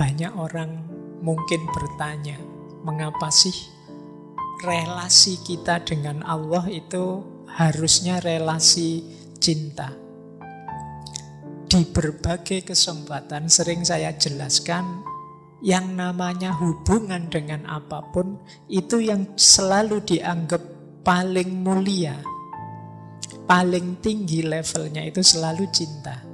banyak orang mungkin bertanya, mengapa sih relasi kita dengan Allah itu harusnya relasi cinta? Di berbagai kesempatan sering saya jelaskan yang namanya hubungan dengan apa pun itu yang selalu dianggap paling mulia, paling tinggi levelnya itu selalu cinta.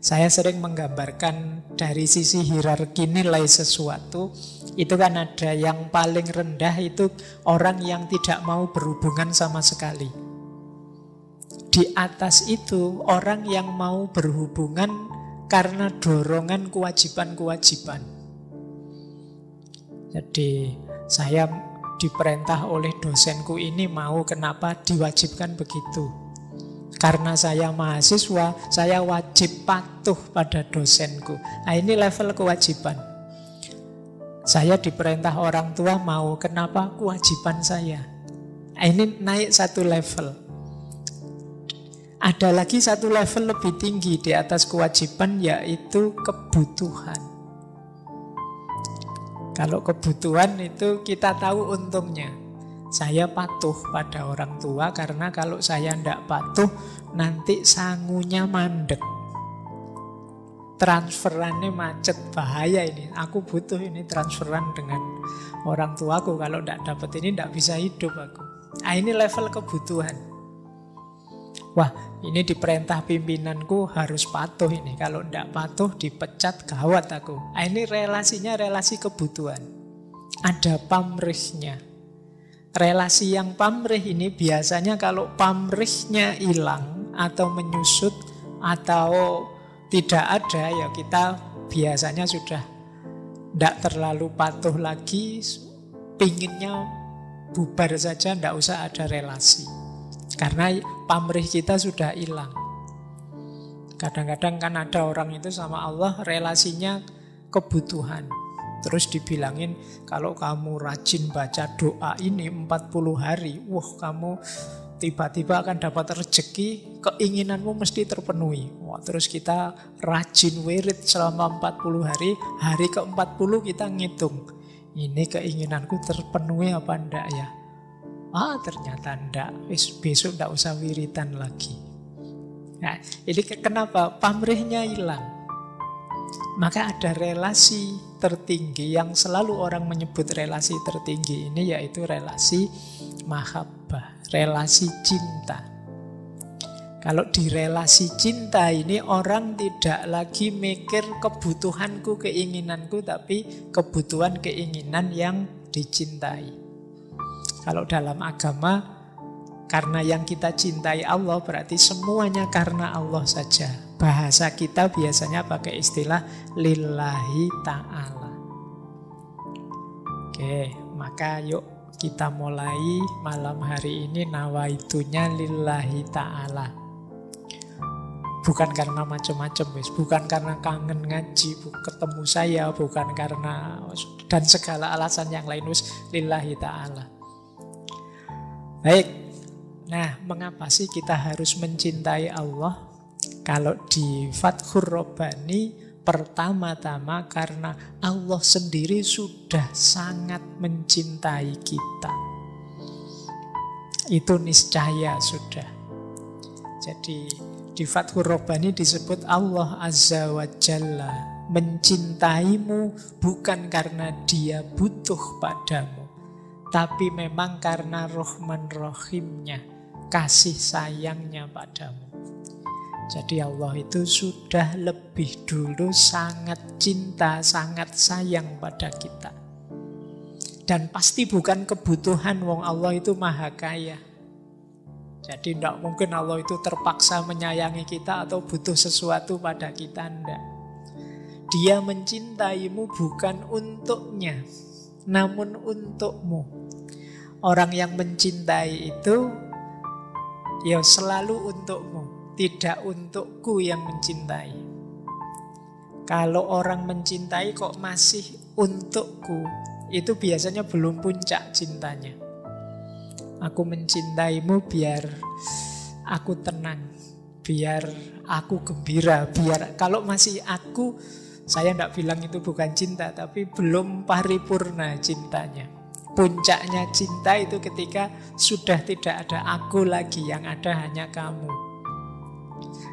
Saya sering menggambarkan dari sisi hierarki nilai sesuatu, itu kan ada yang paling rendah itu orang yang tidak mau berhubungan sama sekali. Di atas itu orang yang mau berhubungan karena dorongan kewajiban-kewajiban. Jadi saya diperintah oleh dosenku ini mau kenapa diwajibkan begitu. Karena saya mahasiswa, saya wajib patuh pada dosenku. Nah ini level kewajiban. Saya diperintah orang tua mau, kenapa kewajiban saya? Nah, ini naik satu level. Ada lagi satu level lebih tinggi di atas kewajiban yaitu kebutuhan. Kalau kebutuhan itu kita tahu untungnya. Saya patuh pada orang tua karena kalau saya tidak patuh nanti sangunya mandek. Transferannya macet, bahaya ini. Aku butuh ini transferan dengan orang tuaku. Kalau tidak dapat ini tidak bisa hidup aku. Nah, ini level kebutuhan. Wah, ini diperintah pimpinanku harus patuh ini. Kalau tidak patuh dipecat gawat aku. Nah, ini relasinya relasi kebutuhan. Ada pamrihnya. Relasi yang pamrih ini biasanya kalau pamrihnya hilang atau menyusut atau tidak ada ya kita biasanya sudah tidak terlalu patuh lagi, pinginnya bubar saja, tidak usah ada relasi. Karena pamrih kita sudah hilang. Kadang-kadang kan ada orang itu sama Allah relasinya kebutuhan. Terus dibilangin kalau kamu rajin baca doa ini 40 hari, wah kamu tiba-tiba akan dapat rezeki, keinginanmu mesti terpenuhi. Wah, terus kita rajin wirid selama 40 hari, hari ke-40 kita ngitung. Ini keinginanku terpenuhi apa enggak ya? Ah ternyata ndak, besok ndak usah wiritan lagi. Nah, ini kenapa? Pamrihnya hilang. Maka ada relasi tertinggi yang selalu orang menyebut relasi tertinggi ini yaitu relasi mahabbah, relasi cinta. Kalau di relasi cinta ini orang tidak lagi mikir kebutuhanku, keinginanku, tapi kebutuhan keinginan yang dicintai. Kalau dalam agama, karena yang kita cintai Allah berarti semuanya karena Allah saja. Bahasa kita biasanya pakai istilah lillahi ta'ala. Oke, maka yuk kita mulai malam hari ini nawaitunya lillahi ta'ala. Bukan karena macam-macam, bukan karena kangen ngaji, ketemu saya, bukan karena dan segala alasan yang lain, wis lillahi ta'ala. Baik, nah mengapa sih kita harus mencintai Allah? Kalau di Fathur Robbani pertama-tama karena Allah sendiri sudah sangat mencintai kita. Itu niscaya sudah. Jadi di Fathur Robbani disebut Allah Azza wa Jalla mencintaimu bukan karena dia butuh padamu tapi memang karena rohman rohimnya, kasih sayangnya padamu. Jadi Allah itu sudah lebih dulu sangat cinta, sangat sayang pada kita. Dan pasti bukan kebutuhan wong Allah itu maha kaya. Jadi tidak mungkin Allah itu terpaksa menyayangi kita atau butuh sesuatu pada kita, tidak. Dia mencintaimu bukan untuknya, namun untukmu. Orang yang mencintai itu ya selalu untukmu, tidak untukku yang mencintai. Kalau orang mencintai kok masih untukku, itu biasanya belum puncak cintanya. Aku mencintaimu biar aku tenang, biar aku gembira, biar kalau masih aku Saya tidak bilang itu bukan cinta, tapi belum paripurna cintanya. Puncaknya cinta itu ketika sudah tidak ada aku lagi, yang ada hanya kamu.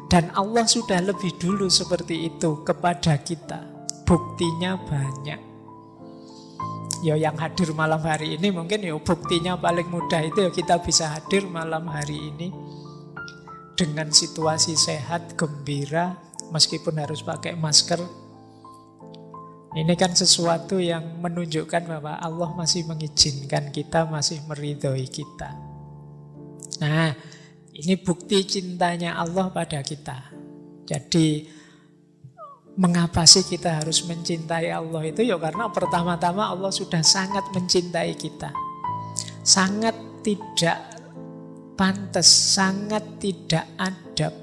Dan Allah sudah lebih dulu seperti itu kepada kita. Buktinya banyak. Ya yang hadir malam hari ini mungkin ya buktinya paling mudah itu ya kita bisa hadir malam hari ini dengan situasi sehat, gembira, meskipun harus pakai masker. Ini kan sesuatu yang menunjukkan bahwa Allah masih mengizinkan kita, masih meridhoi kita. Nah, ini bukti cintanya Allah pada kita. Jadi, mengapa sih kita harus mencintai Allah itu? Ya karena pertama-tama Allah sudah sangat mencintai kita. Sangat tidak pantas, sangat tidak adab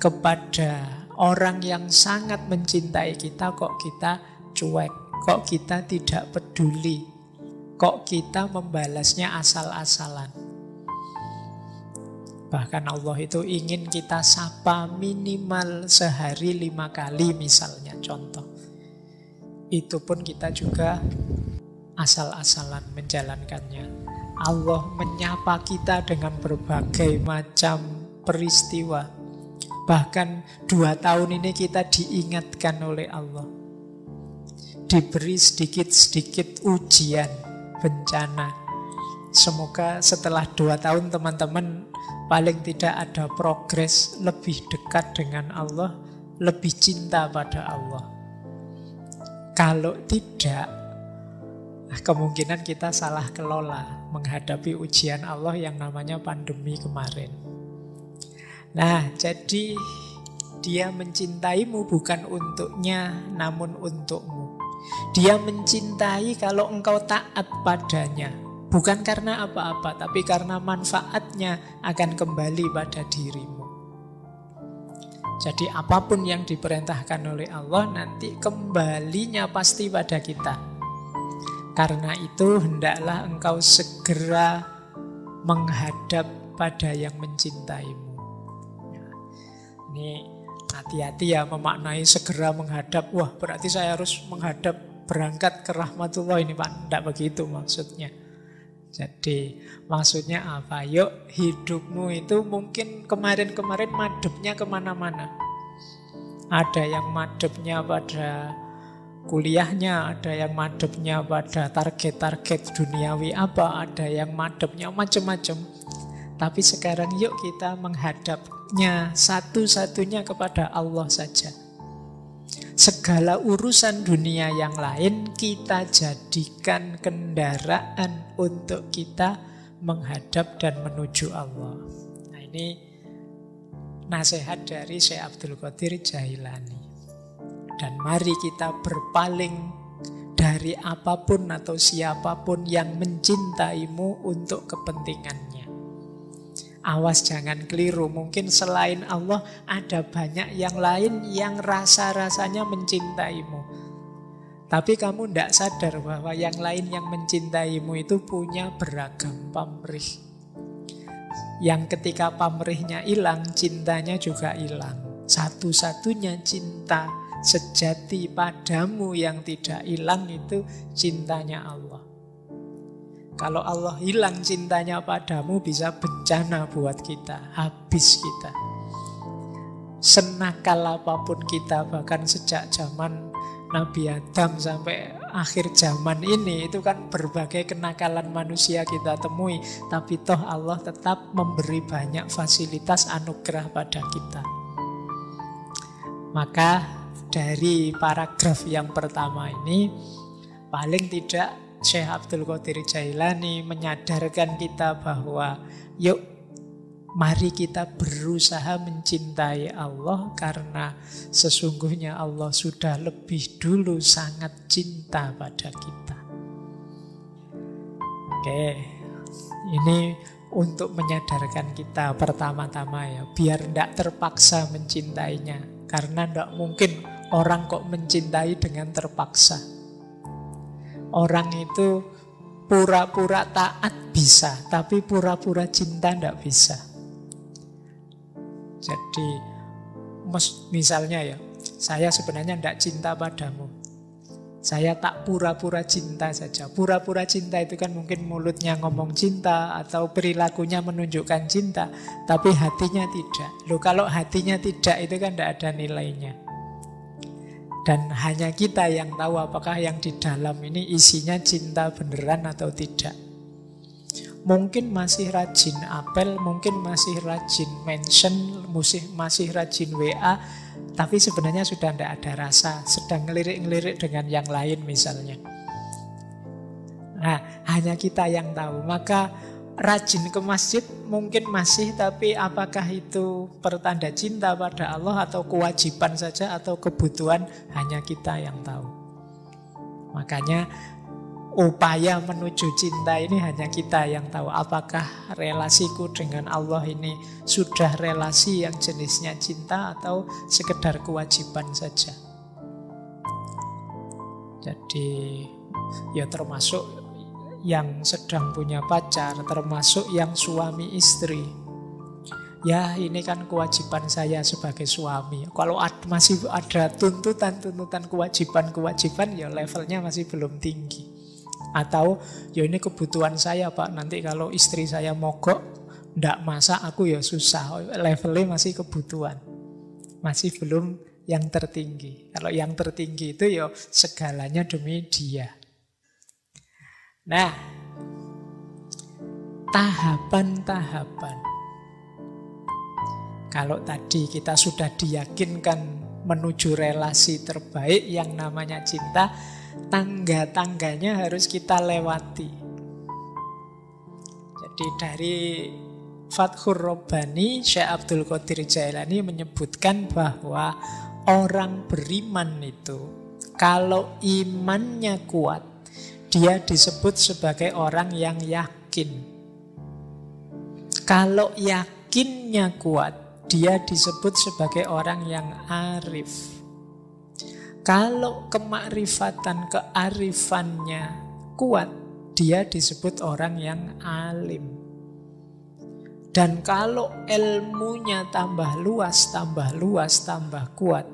kepada orang yang sangat mencintai kita kok kita cuek, kok kita tidak peduli, kok kita membalasnya asal-asalan. Bahkan Allah itu ingin kita sapa minimal sehari lima kali misalnya contoh. Itu pun kita juga asal-asalan menjalankannya. Allah menyapa kita dengan berbagai macam peristiwa. Bahkan dua tahun ini kita diingatkan oleh Allah. Diberi sedikit-sedikit ujian, bencana. Semoga setelah dua tahun teman-teman paling tidak ada progres lebih dekat dengan Allah, lebih cinta pada Allah. Kalau tidak, Nah, kemungkinan kita salah kelola menghadapi ujian Allah yang namanya pandemi kemarin. Nah, jadi dia mencintaimu bukan untuknya, namun untukmu. Dia mencintai kalau engkau taat padanya. Bukan karena apa-apa, tapi karena manfaatnya akan kembali pada dirimu. Jadi apa pun yang diperintahkan oleh Allah nanti kembalinya pasti pada kita. Karena itu hendaklah engkau segera menghadap pada yang mencintaimu. Ini hati-hati ya memaknai segera menghadap. Wah berarti saya harus menghadap berangkat ke rahmatullah ini Pak. Tidak begitu maksudnya. Jadi maksudnya apa? Yuk hidupmu itu mungkin kemarin-kemarin madepnya ke mana-mana. Ada yang madepnya pada kuliahnya, ada yang madepnya pada target-target duniawi apa, ada yang madepnya macam-macam. Tapi sekarang yuk kita menghadapnya satu-satunya kepada Allah saja. Segala urusan dunia yang lain kita jadikan kendaraan untuk kita menghadap dan menuju Allah. Nah ini nasihat dari Syekh Abdul Qadir Jailani. Dan mari kita berpaling dari apa pun atau siapa pun yang mencintaimu untuk kepentingannya. Awas jangan keliru, mungkin selain Allah ada banyak yang lain yang rasa-rasanya mencintaimu. Tapi kamu tidak sadar bahwa yang lain yang mencintaimu itu punya beragam pamrih. Yang ketika pamrihnya hilang, cintanya juga hilang. Satu-satunya cinta sejati padamu yang tidak hilang itu cintanya Allah. Kalau Allah hilang cintanya padamu bisa bencana buat kita, habis kita. Senakal apa pun kita bahkan sejak zaman Nabi Adam sampai akhir zaman ini itu kan berbagai kenakalan manusia kita temui tapi toh Allah tetap memberi banyak fasilitas anugerah pada kita. Maka dari paragraf yang pertama ini paling tidak Syekh Abdul Qadir Jailani menyadarkan kita bahwa yuk mari kita berusaha mencintai Allah karena sesungguhnya Allah sudah lebih dulu sangat cinta pada kita. Oke, ini untuk menyadarkan kita pertama-tama ya, biar tidak terpaksa mencintainya. Karena tidak mungkin Orang kok mencintai dengan terpaksa. Orang itu pura-pura taat bisa, tapi pura-pura cinta tidak bisa. Jadi misalnya ya, Saya sebenarnya tidak cinta padamu. Saya tak pura-pura cinta saja. Pura-pura cinta itu kan mungkin mulutnya ngomong cinta atau perilakunya menunjukkan cinta, tapi hatinya tidak. Loh kalau hatinya tidak itu kan tidak ada nilainya. Dan hanya kita yang tahu apakah yang di dalam ini isinya cinta beneran atau tidak. Mungkin masih rajin apel, mungkin masih rajin mention, masih, masih rajin WA, tapi sebenarnya sudah tidak ada rasa, sedang ngelirik-ngelirik dengan yang lain misalnya. Nah, hanya kita yang tahu. Maka rajin ke masjid mungkin masih, tapi apakah itu pertanda cinta pada Allah atau kewajiban saja atau kebutuhan hanya kita yang tahu. Makanya upaya menuju cinta ini hanya kita yang tahu apakah relasiku dengan Allah ini sudah relasi yang jenisnya cinta atau sekedar kewajiban saja. Jadi ya termasuk yang sedang punya pacar, termasuk yang suami istri. Ya ini kan kewajiban saya sebagai suami. Kalau ad, masih ada tuntutan-tuntutan kewajiban-kewajiban ya levelnya masih belum tinggi. Atau ya ini kebutuhan saya Pak, nanti kalau istri saya mogok, ndak masak aku ya susah. Levelnya masih kebutuhan. Masih belum yang tertinggi. Kalau yang tertinggi itu ya segalanya demi dia. Nah, tahapan-tahapan. Kalau tadi kita sudah diyakinkan menuju relasi terbaik yang namanya cinta, tangga-tangganya harus kita lewati. Jadi dari Fathur Robbani, Syekh Abdul Qadir Jailani menyebutkan bahwa orang beriman itu kalau imannya kuat, dia disebut sebagai orang yang yakin. Kalau yakinnya kuat, dia disebut sebagai orang yang arif. Kalau kemakrifatan, kearifannya kuat, dia disebut orang yang alim. Dan kalau ilmunya tambah luas, tambah luas, tambah kuat,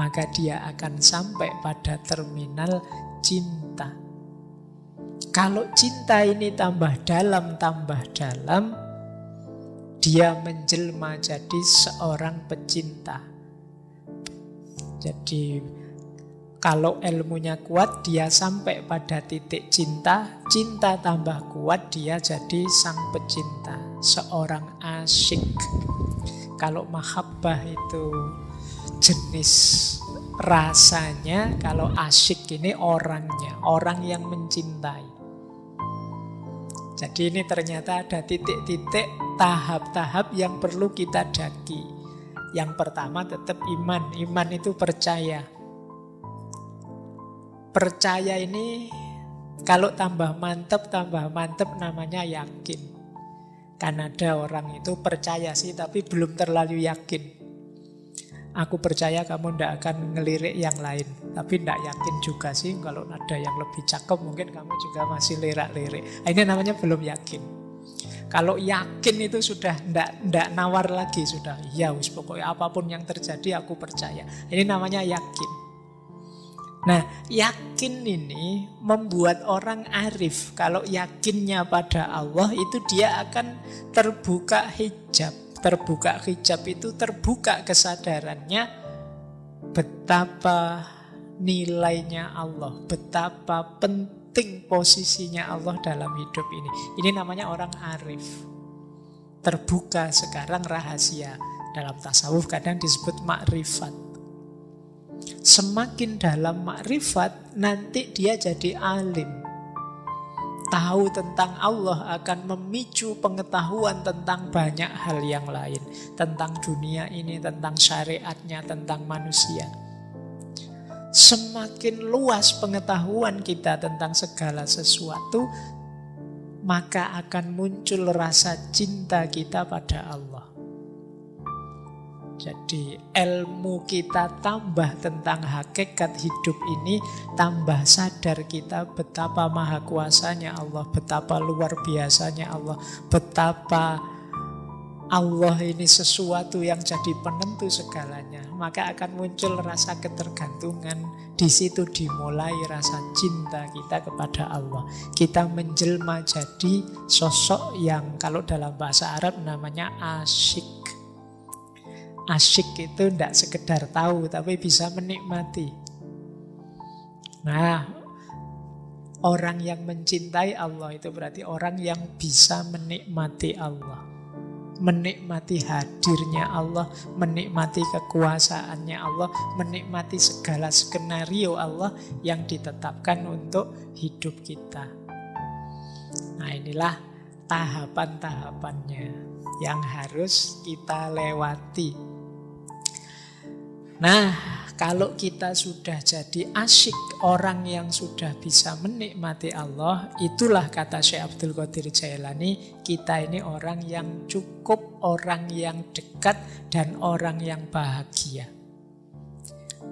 maka dia akan sampai pada terminal cinta. Kalau cinta ini tambah dalam, tambah dalam, dia menjelma jadi seorang pecinta. Jadi kalau ilmunya kuat, dia sampai pada titik cinta. Cinta tambah kuat, dia jadi sang pecinta. Seorang asyik. Kalau mahabbah itu jenis rasanya, kalau asyik ini orangnya. Orang yang mencintai. Jadi ini ternyata ada titik-titik tahap-tahap yang perlu kita daki. Yang pertama tetap iman. Iman itu percaya Percaya ini kalau tambah mantep, tambah mantep namanya yakin. Kan ada orang itu percaya sih tapi belum terlalu yakin. Aku percaya kamu ndak akan ngelirik yang lain. Tapi ndak yakin juga sih kalau ada yang lebih cakep mungkin kamu juga masih lirak-lirik. Nah, ini namanya belum yakin. Kalau yakin itu sudah ndak ndak nawar lagi sudah. Ya wis pokoknya apa pun yang terjadi aku percaya. Ini namanya yakin. Nah, yakin ini membuat orang arif. Kalau yakinnya pada Allah itu dia akan terbuka hijab. Terbuka hijab itu terbuka kesadarannya betapa nilainya Allah, betapa penting posisinya Allah dalam hidup ini. Ini namanya orang arif. Terbuka sekarang rahasia. Dalam tasawuf kadang disebut makrifat. Semakin dalam makrifat, nanti dia jadi alim. Tahu tentang Allah akan memicu pengetahuan tentang banyak hal yang lain. Tentang dunia ini, tentang syariatnya, tentang manusia. Semakin luas pengetahuan kita tentang segala sesuatu, maka akan muncul rasa cinta kita pada Allah. Jadi ilmu kita tambah tentang hakikat hidup ini, tambah sadar kita betapa maha kuasanya Allah, betapa luar biasanya Allah, betapa Allah ini sesuatu yang jadi penentu segalanya, maka akan muncul rasa ketergantungan. Di situ dimulai rasa cinta kita kepada Allah. Kita menjelma jadi sosok yang kalau dalam bahasa Arab namanya asyik. Asyik itu tidak sekedar tahu, tapi bisa menikmati. Nah, orang yang mencintai Allah itu berarti orang yang bisa menikmati Allah menikmati hadirnya Allah, menikmati kekuasaannya Allah, menikmati segala skenario Allah yang ditetapkan untuk hidup kita. Nah, inilah tahapan-tahapannya yang harus kita lewati. Nah, kalau kita sudah jadi asyik orang yang sudah bisa menikmati Allah, itulah kata Syekh Abdul Qadir Jailani, kita ini orang yang cukup, orang yang dekat, dan orang yang bahagia.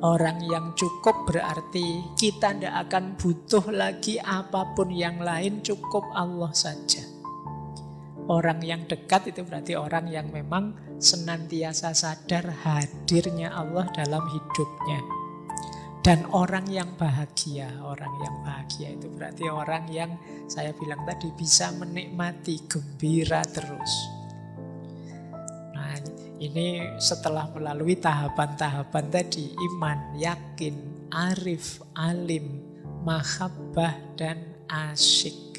Orang yang cukup berarti kita tidak akan butuh lagi apa pun yang lain, cukup Allah saja. Orang yang dekat itu berarti orang yang memang senantiasa sadar hadirnya Allah dalam hidupnya. Dan orang yang bahagia, orang yang bahagia itu berarti orang yang saya bilang tadi bisa menikmati gembira terus. Nah, ini setelah melalui tahapan-tahapan tadi, iman, yakin, arif, alim, mahabbah, dan asyik.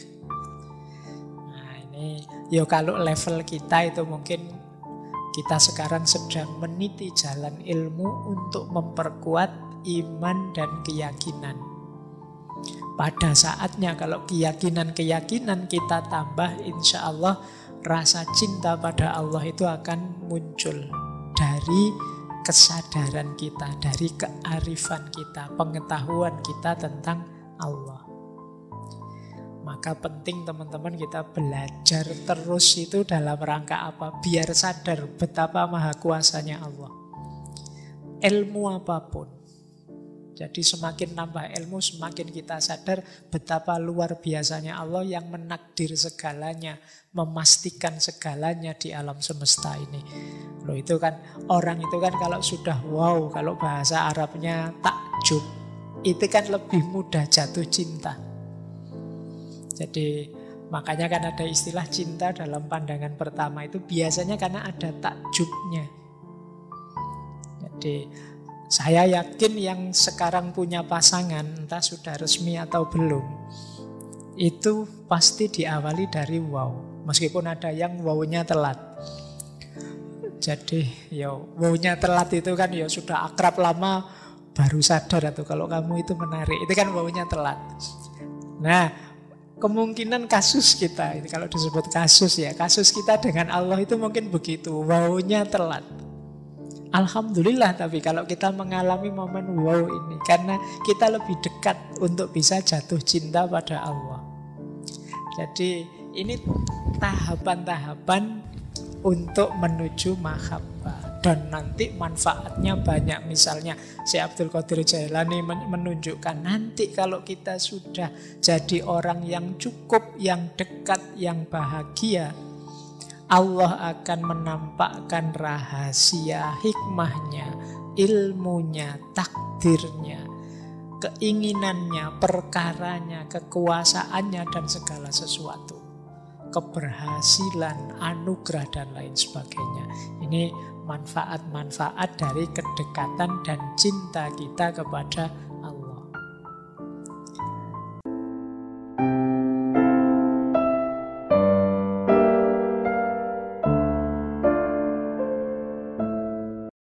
Ya kalau level kita itu mungkin kita sekarang sedang meniti jalan ilmu untuk memperkuat iman dan keyakinan. Pada saatnya kalau keyakinan-keyakinan kita tambah, insya Allah rasa cinta pada Allah itu akan muncul dari kesadaran kita, dari kearifan kita, pengetahuan kita tentang Allah. Maka penting teman-teman kita belajar terus itu dalam rangka apa? Biar sadar betapa maha kuasanya Allah. Ilmu apa pun. Jadi semakin nambah ilmu, semakin kita sadar betapa luar biasanya Allah yang menakdir segalanya, memastikan segalanya di alam semesta ini. Loh itu kan, orang itu kan kalau sudah wow, kalau bahasa Arabnya takjub, itu kan lebih mudah jatuh cinta. Jadi makanya kan ada istilah cinta dalam pandangan pertama itu biasanya karena ada takjubnya. Jadi saya yakin yang sekarang punya pasangan entah sudah resmi atau belum itu pasti diawali dari wow. Meskipun ada yang wow-nya telat. Jadi ya wow-nya telat itu kan ya sudah akrab lama baru sadar atau kalau kamu itu menarik. Itu kan wow-nya telat. Nah, kemungkinan kasus kita, kalau disebut kasus ya, kasus kita dengan Allah itu mungkin begitu, wownya telat. Alhamdulillah tapi kalau kita mengalami momen wow ini karena kita lebih dekat untuk bisa jatuh cinta pada Allah. Jadi ini tahapan-tahapan untuk menuju mahabbah dan nanti manfaatnya banyak misalnya si Abdul Qadir Jailani menunjukkan nanti kalau kita sudah jadi orang yang cukup yang dekat yang bahagia Allah akan menampakkan rahasia hikmahnya ilmunya takdirnya keinginannya perkaranya kekuasaannya dan segala sesuatu keberhasilan, anugerah dan lain sebagainya. Ini manfaat-manfaat dari kedekatan dan cinta kita kepada